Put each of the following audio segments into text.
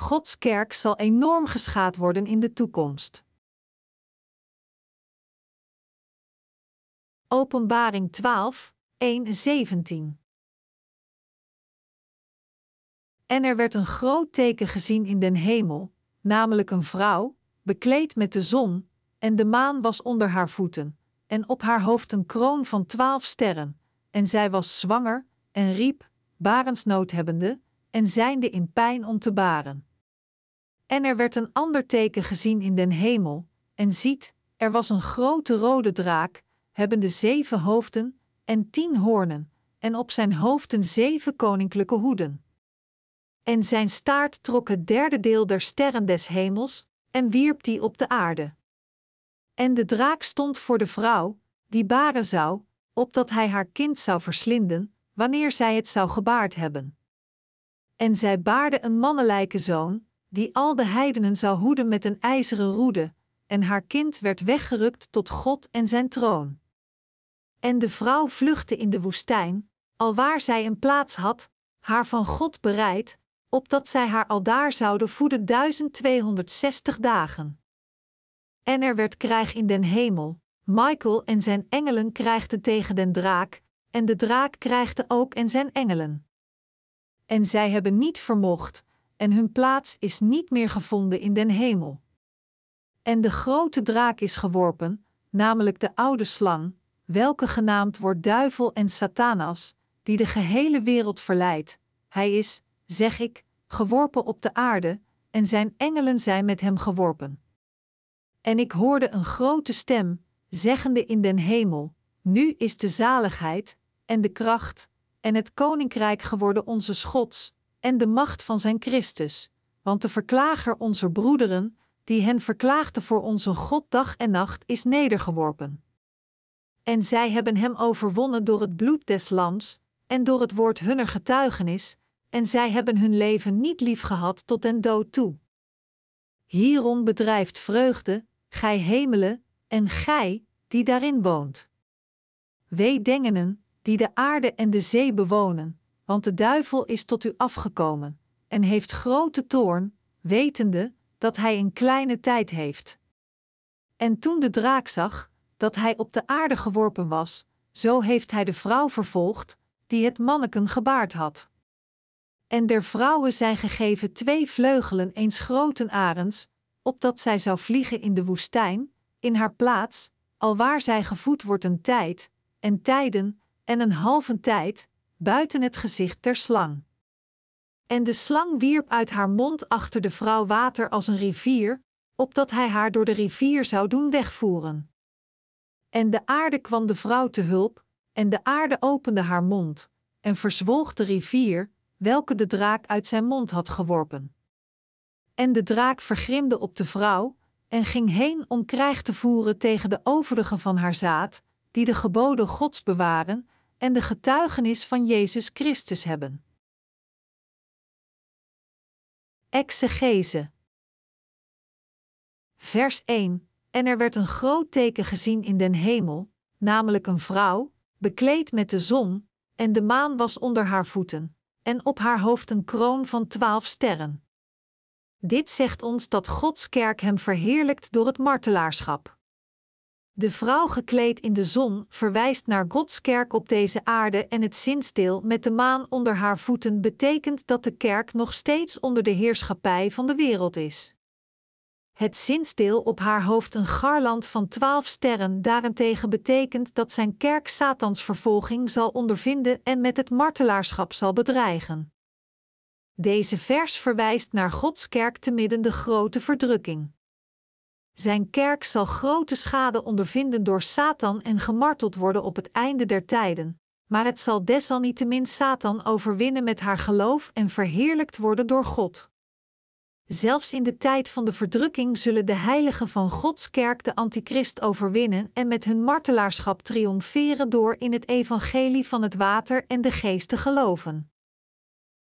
Gods kerk zal enorm geschaad worden in de toekomst. Openbaring 12, 1, 17 En er werd een groot teken gezien in den hemel, namelijk een vrouw, bekleed met de zon, en de maan was onder haar voeten, en op haar hoofd een kroon van twaalf sterren, en zij was zwanger, en riep, barensnood hebbende, en zijnde in pijn om te baren. En er werd een ander teken gezien in den hemel, en ziet, er was een grote rode draak, hebbende zeven hoofden en tien hoornen, en op zijn hoofden zeven koninklijke hoeden. En zijn staart trok het derde deel der sterren des hemels, en wierp die op de aarde. En de draak stond voor de vrouw, die baren zou, opdat hij haar kind zou verslinden, wanneer zij het zou gebaard hebben. En zij baarde een mannelijke zoon, die al de heidenen zou hoeden met een ijzeren roede, en haar kind werd weggerukt tot God en zijn troon. En de vrouw vluchtte in de woestijn, alwaar zij een plaats had, haar van God bereid, opdat zij haar aldaar zouden voeden 1260 dagen. En er werd krijg in den hemel, Michael en zijn engelen krijgden tegen den draak, en de draak krijgde ook en zijn engelen. En zij hebben niet vermocht, en hun plaats is niet meer gevonden in den hemel. En de grote draak is geworpen, namelijk de oude slang, welke genaamd wordt duivel en Satanas, die de gehele wereld verleidt. Hij is, zeg ik, geworpen op de aarde, en zijn engelen zijn met hem geworpen. En ik hoorde een grote stem, zeggende in den hemel: Nu is de zaligheid, en de kracht, en het koninkrijk geworden onze Schots, en de macht van zijn Christus, want de verklager onze broederen, die hen verklaagde voor onze God dag en nacht, is nedergeworpen. En zij hebben hem overwonnen door het bloed des lams, en door het woord hunner getuigenis, en zij hebben hun leven niet lief gehad tot den dood toe. Hierom bedrijft vreugde, gij hemelen, en gij, die daarin woont. Wee dengenen, die de aarde en de zee bewonen, want de duivel is tot u afgekomen, en heeft grote toorn, wetende dat hij een kleine tijd heeft. En toen de draak zag dat hij op de aarde geworpen was, zo heeft hij de vrouw vervolgd, die het manneken gebaard had. En der vrouwen zijn gegeven twee vleugelen eens groten arends, opdat zij zou vliegen in de woestijn, in haar plaats, alwaar zij gevoed wordt een tijd, en tijden, en een halve tijd, buiten het gezicht der slang. En de slang wierp uit haar mond achter de vrouw water als een rivier, opdat hij haar door de rivier zou doen wegvoeren. En de aarde kwam de vrouw te hulp, en de aarde opende haar mond, en verzwolg de rivier, welke de draak uit zijn mond had geworpen. En de draak vergrimde op de vrouw, en ging heen om krijg te voeren tegen de overigen van haar zaad, die de geboden Gods bewaren en de getuigenis van Jezus Christus hebben. Exegese Vers 1 En er werd een groot teken gezien in den hemel, namelijk een vrouw, bekleed met de zon, en de maan was onder haar voeten, en op haar hoofd een kroon van twaalf sterren. Dit zegt ons dat Gods kerk hem verheerlijkt door het martelaarschap. De vrouw gekleed in de zon verwijst naar Gods kerk op deze aarde en het zinsteel met de maan onder haar voeten betekent dat de kerk nog steeds onder de heerschappij van de wereld is. Het zinsteel op haar hoofd een garland van twaalf sterren daarentegen betekent dat zijn kerk Satans vervolging zal ondervinden en met het martelaarschap zal bedreigen. Deze vers verwijst naar Gods kerk te midden de grote verdrukking. Zijn kerk zal grote schade ondervinden door Satan en gemarteld worden op het einde der tijden, maar het zal desalniettemin Satan overwinnen met haar geloof en verheerlijkt worden door God. Zelfs in de tijd van de verdrukking zullen de heiligen van Gods kerk de antichrist overwinnen en met hun martelaarschap triomferen door in het evangelie van het water en de geest te geloven.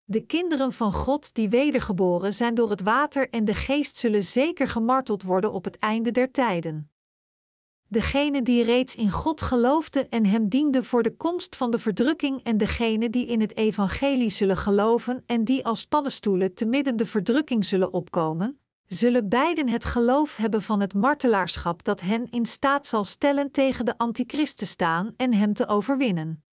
De kinderen van God die wedergeboren zijn door het water en de geest zullen zeker gemarteld worden op het einde der tijden. degene die reeds in God geloofde en hem diende voor de komst van de verdrukking en degene die in het evangelie zullen geloven en die als paddenstoelen te midden de verdrukking zullen opkomen, zullen beiden het geloof hebben van het martelaarschap dat hen in staat zal stellen tegen de antichrist te staan en hem te overwinnen.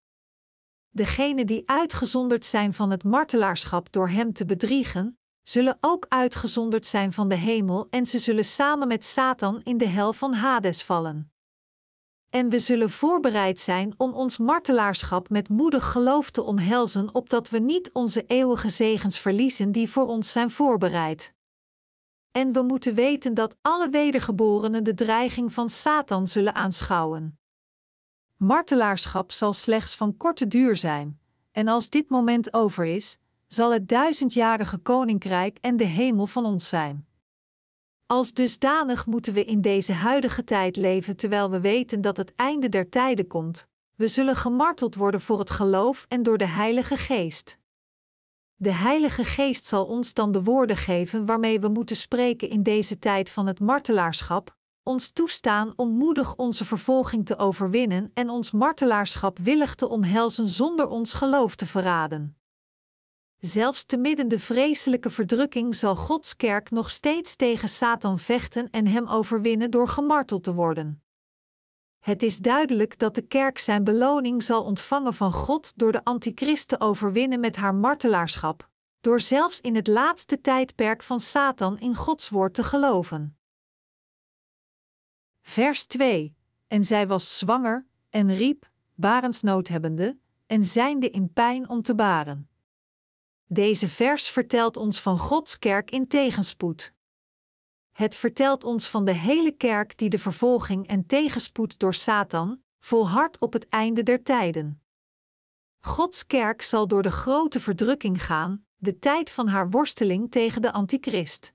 Degenen die uitgezonderd zijn van het martelaarschap door hem te bedriegen, zullen ook uitgezonderd zijn van de hemel en ze zullen samen met Satan in de hel van Hades vallen. En we zullen voorbereid zijn om ons martelaarschap met moedig geloof te omhelzen, opdat we niet onze eeuwige zegens verliezen die voor ons zijn voorbereid. En we moeten weten dat alle wedergeborenen de dreiging van Satan zullen aanschouwen. Martelaarschap zal slechts van korte duur zijn, en als dit moment over is, zal het duizendjarige koninkrijk en de hemel van ons zijn. Als dusdanig moeten we in deze huidige tijd leven terwijl we weten dat het einde der tijden komt. We zullen gemarteld worden voor het geloof en door de Heilige Geest. De Heilige Geest zal ons dan de woorden geven waarmee we moeten spreken in deze tijd van het martelaarschap, ons toestaan om moedig onze vervolging te overwinnen en ons martelaarschap willig te omhelzen zonder ons geloof te verraden. Zelfs te midden de vreselijke verdrukking zal Gods kerk nog steeds tegen Satan vechten en hem overwinnen door gemarteld te worden. Het is duidelijk dat de kerk zijn beloning zal ontvangen van God door de antichrist te overwinnen met haar martelaarschap, door zelfs in het laatste tijdperk van Satan in Gods woord te geloven. Vers 2: En zij was zwanger en riep, barensnood hebbende, en zijnde in pijn om te baren. Deze vers vertelt ons van Gods kerk in tegenspoed. Het vertelt ons van de hele kerk die de vervolging en tegenspoed door Satan volhardt op het einde der tijden. Gods kerk zal door de grote verdrukking gaan, de tijd van haar worsteling tegen de antichrist.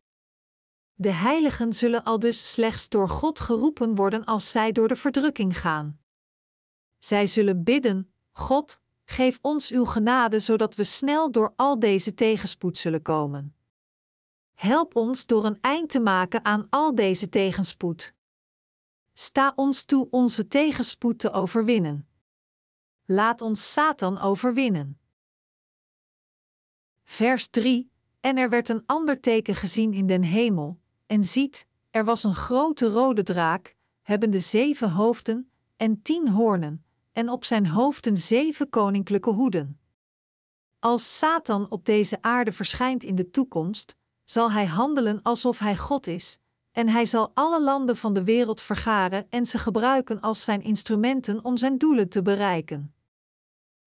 De heiligen zullen al dus slechts door God geroepen worden als zij door de verdrukking gaan. Zij zullen bidden: God, geef ons uw genade zodat we snel door al deze tegenspoed zullen komen. Help ons door een eind te maken aan al deze tegenspoed. Sta ons toe onze tegenspoed te overwinnen. Laat ons Satan overwinnen. Vers 3: En er werd een ander teken gezien in den hemel, en ziet, er was een grote rode draak, hebbende zeven hoofden en tien hoornen, en op zijn hoofden zeven koninklijke hoeden. Als Satan op deze aarde verschijnt in de toekomst, zal hij handelen alsof hij God is, en hij zal alle landen van de wereld vergaren en ze gebruiken als zijn instrumenten om zijn doelen te bereiken.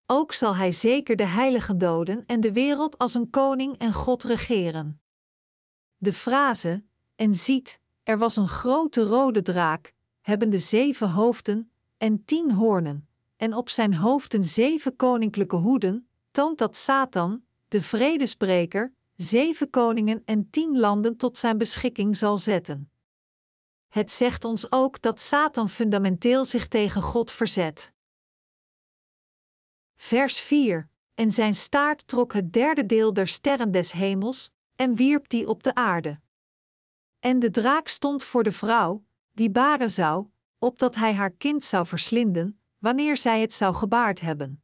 Ook zal hij zeker de heiligen doden en de wereld als een koning en God regeren. De frase, en ziet, er was een grote rode draak, hebbende zeven hoofden en tien hoornen, en op zijn hoofden zeven koninklijke hoeden, toont dat Satan, de vredesbreker, zeven koningen en tien landen tot zijn beschikking zal zetten. Het zegt ons ook dat Satan fundamenteel zich tegen God verzet. Vers 4: En zijn staart trok het derde deel der sterren des hemels en wierp die op de aarde. En de draak stond voor de vrouw, die baren zou, opdat hij haar kind zou verslinden, wanneer zij het zou gebaard hebben.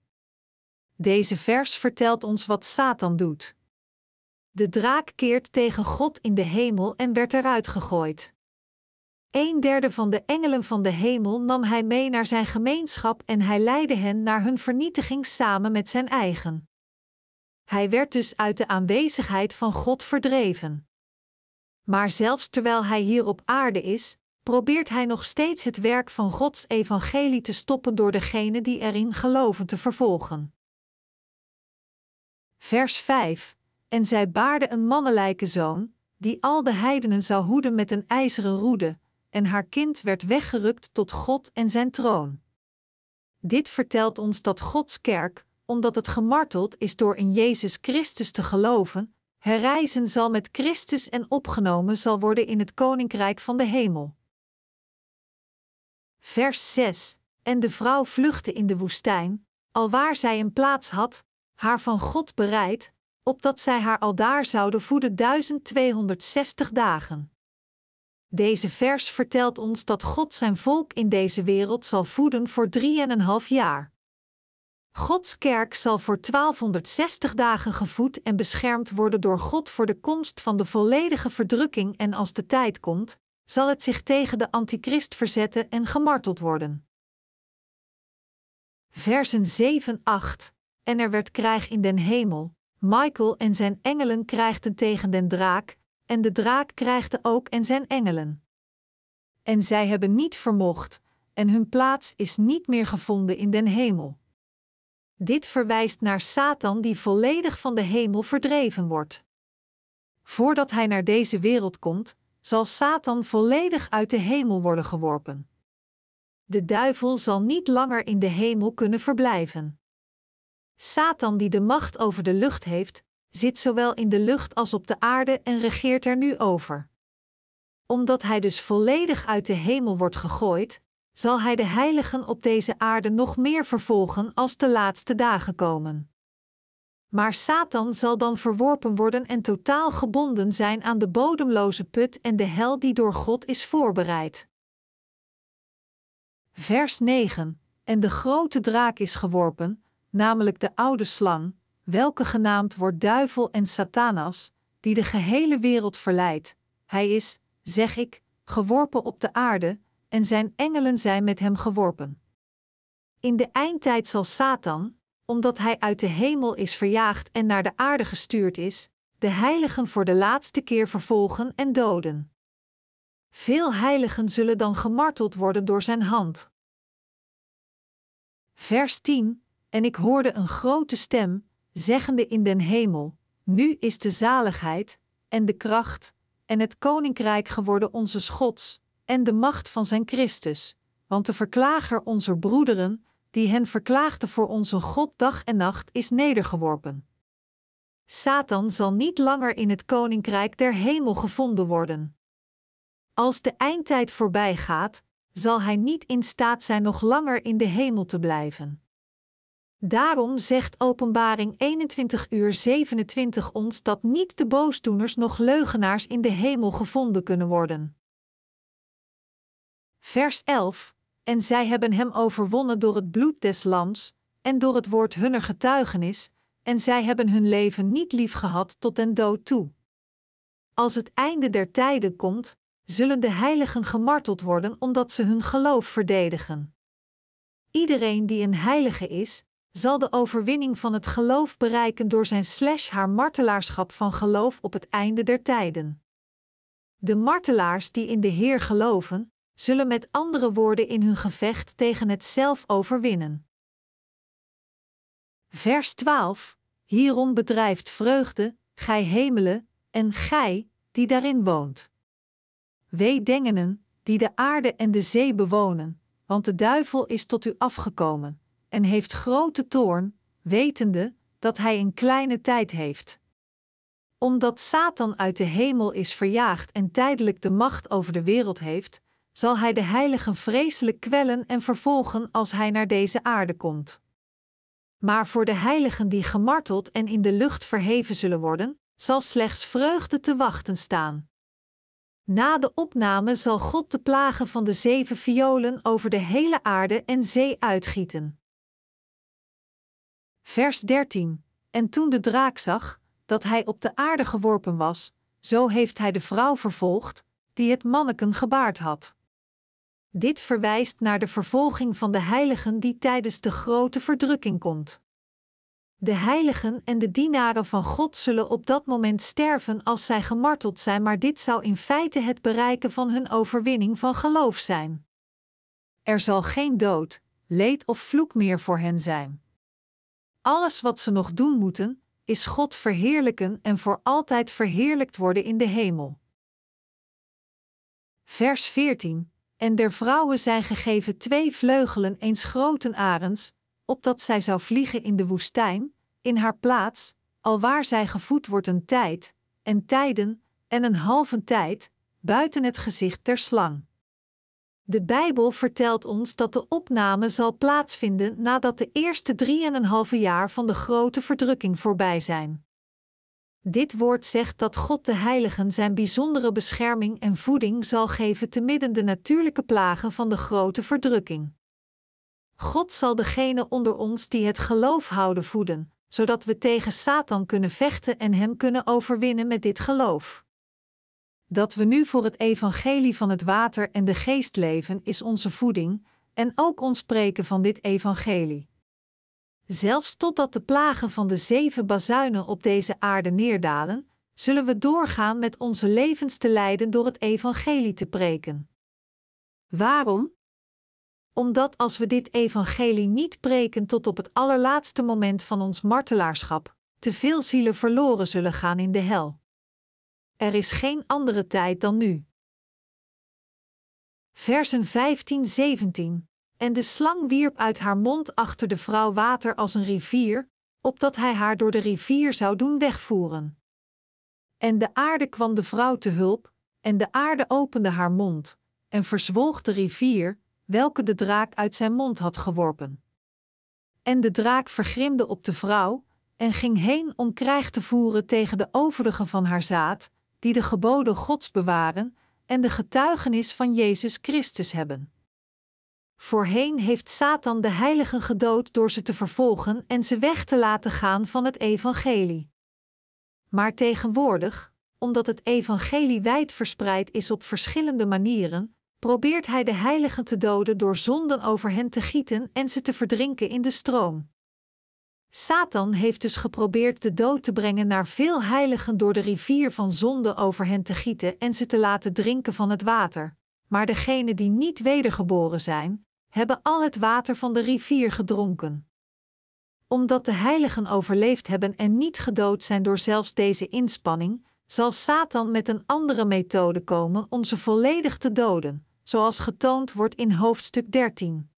Deze vers vertelt ons wat Satan doet. De draak keert tegen God in de hemel en werd eruit gegooid. Een derde van de engelen van de hemel nam hij mee naar zijn gemeenschap en hij leidde hen naar hun vernietiging samen met zijn eigen. Hij werd dus uit de aanwezigheid van God verdreven. Maar zelfs terwijl hij hier op aarde is, probeert hij nog steeds het werk van Gods evangelie te stoppen door degene die erin geloven te vervolgen. Vers 5 en zij baarde een mannelijke zoon, die al de heidenen zou hoeden met een ijzeren roede, en haar kind werd weggerukt tot God en zijn troon. Dit vertelt ons dat Gods kerk, omdat het gemarteld is door in Jezus Christus te geloven, herrijzen zal met Christus en opgenomen zal worden in het koninkrijk van de hemel. Vers 6: En de vrouw vluchtte in de woestijn, alwaar zij een plaats had, haar van God bereid, opdat zij haar aldaar zouden voeden 1260 dagen. Deze vers vertelt ons dat God zijn volk in deze wereld zal voeden voor drieënhalf jaar. Gods kerk zal voor 1260 dagen gevoed en beschermd worden door God voor de komst van de volledige verdrukking en als de tijd komt, zal het zich tegen de antichrist verzetten en gemarteld worden. Versen 7-8 En er werd krijg in den hemel, Michael en zijn engelen krijgden tegen den draak, en de draak krijgde ook en zijn engelen. En zij hebben niet vermocht, en hun plaats is niet meer gevonden in den hemel. Dit verwijst naar Satan die volledig van de hemel verdreven wordt. Voordat hij naar deze wereld komt, zal Satan volledig uit de hemel worden geworpen. De duivel zal niet langer in de hemel kunnen verblijven. Satan, die de macht over de lucht heeft, zit zowel in de lucht als op de aarde en regeert er nu over. Omdat hij dus volledig uit de hemel wordt gegooid, zal hij de heiligen op deze aarde nog meer vervolgen als de laatste dagen komen. Maar Satan zal dan verworpen worden en totaal gebonden zijn aan de bodemloze put en de hel die door God is voorbereid. Vers 9: En de grote draak is geworpen, namelijk de oude slang, welke genaamd wordt duivel en Satanas, die de gehele wereld verleidt. Hij is, zeg ik, geworpen op de aarde, en zijn engelen zijn met hem geworpen. In de eindtijd zal Satan, omdat hij uit de hemel is verjaagd en naar de aarde gestuurd is, de heiligen voor de laatste keer vervolgen en doden. Veel heiligen zullen dan gemarteld worden door zijn hand. Vers 10: En ik hoorde een grote stem, zeggende in den hemel: Nu is de zaligheid, en de kracht, en het koninkrijk geworden onze Gods, en de macht van zijn Christus, want de verklager onze broederen, die hen verklaagde voor onze God dag en nacht, is nedergeworpen. Satan zal niet langer in het koninkrijk der hemel gevonden worden. Als de eindtijd voorbij gaat, zal hij niet in staat zijn nog langer in de hemel te blijven. Daarom zegt Openbaring 21 uur 27 ons dat niet de boosdoeners nog leugenaars in de hemel gevonden kunnen worden. Vers 11: En zij hebben hem overwonnen door het bloed des lams en door het woord hunner getuigenis, en zij hebben hun leven niet lief gehad tot den dood toe. Als het einde der tijden komt, zullen de heiligen gemarteld worden omdat ze hun geloof verdedigen. Iedereen die een heilige is, zal de overwinning van het geloof bereiken door zijn slash haar martelaarschap van geloof op het einde der tijden. De martelaars die in de Heer geloven, zullen met andere woorden in hun gevecht tegen het zelf overwinnen. Vers 12: Hierom bedrijft vreugde, gij hemelen, en gij, die daarin woont. Wee dengenen, die de aarde en de zee bewonen, want de duivel is tot u afgekomen, en heeft grote toorn, wetende dat hij een kleine tijd heeft. Omdat Satan uit de hemel is verjaagd en tijdelijk de macht over de wereld heeft, zal hij de heiligen vreselijk kwellen en vervolgen als hij naar deze aarde komt. Maar voor de heiligen die gemarteld en in de lucht verheven zullen worden, zal slechts vreugde te wachten staan. Na de opname zal God de plagen van de zeven violen over de hele aarde en zee uitgieten. Vers 13: En toen de draak zag dat hij op de aarde geworpen was, zo heeft hij de vrouw vervolgd, die het manneken gebaard had. Dit verwijst naar de vervolging van de heiligen die tijdens de grote verdrukking komt. De heiligen en de dienaren van God zullen op dat moment sterven als zij gemarteld zijn, maar dit zou in feite het bereiken van hun overwinning van geloof zijn. Er zal geen dood, leed of vloek meer voor hen zijn. Alles wat ze nog doen moeten, is God verheerlijken en voor altijd verheerlijkt worden in de hemel. Vers 14 en der vrouwen zijn gegeven twee vleugelen eens groten arends, opdat zij zou vliegen in de woestijn, in haar plaats, alwaar zij gevoed wordt een tijd, en tijden, en een halve tijd, buiten het gezicht der slang. De Bijbel vertelt ons dat de opname zal plaatsvinden nadat de eerste drieënhalve jaar van de grote verdrukking voorbij zijn. Dit woord zegt dat God de heiligen zijn bijzondere bescherming en voeding zal geven te midden de natuurlijke plagen van de grote verdrukking. God zal degenen onder ons die het geloof houden voeden, zodat we tegen Satan kunnen vechten en hem kunnen overwinnen met dit geloof. Dat we nu voor het evangelie van het water en de geest leven is onze voeding, en ook ons spreken van dit evangelie. Zelfs totdat de plagen van de zeven bazuinen op deze aarde neerdalen, zullen we doorgaan met onze levens te leiden door het evangelie te preken. Waarom? Omdat als we dit evangelie niet preken tot op het allerlaatste moment van ons martelaarschap, te veel zielen verloren zullen gaan in de hel. Er is geen andere tijd dan nu. Versen 15-17 En de slang wierp uit haar mond achter de vrouw water als een rivier, opdat hij haar door de rivier zou doen wegvoeren. En de aarde kwam de vrouw te hulp, en de aarde opende haar mond, en verzwolg de rivier, welke de draak uit zijn mond had geworpen. En de draak vergrimde op de vrouw, en ging heen om krijg te voeren tegen de overigen van haar zaad, die de geboden Gods bewaren en de getuigenis van Jezus Christus hebben. Voorheen heeft Satan de heiligen gedood door ze te vervolgen en ze weg te laten gaan van het evangelie. Maar tegenwoordig, omdat het evangelie wijd verspreid is op verschillende manieren, probeert hij de heiligen te doden door zonden over hen te gieten en ze te verdrinken in de stroom. Satan heeft dus geprobeerd de dood te brengen naar veel heiligen door de rivier van zonde over hen te gieten en ze te laten drinken van het water. Maar degenen die niet wedergeboren zijn, hebben al het water van de rivier gedronken. Omdat de heiligen overleefd hebben en niet gedood zijn door zelfs deze inspanning, zal Satan met een andere methode komen om ze volledig te doden, zoals getoond wordt in hoofdstuk 13.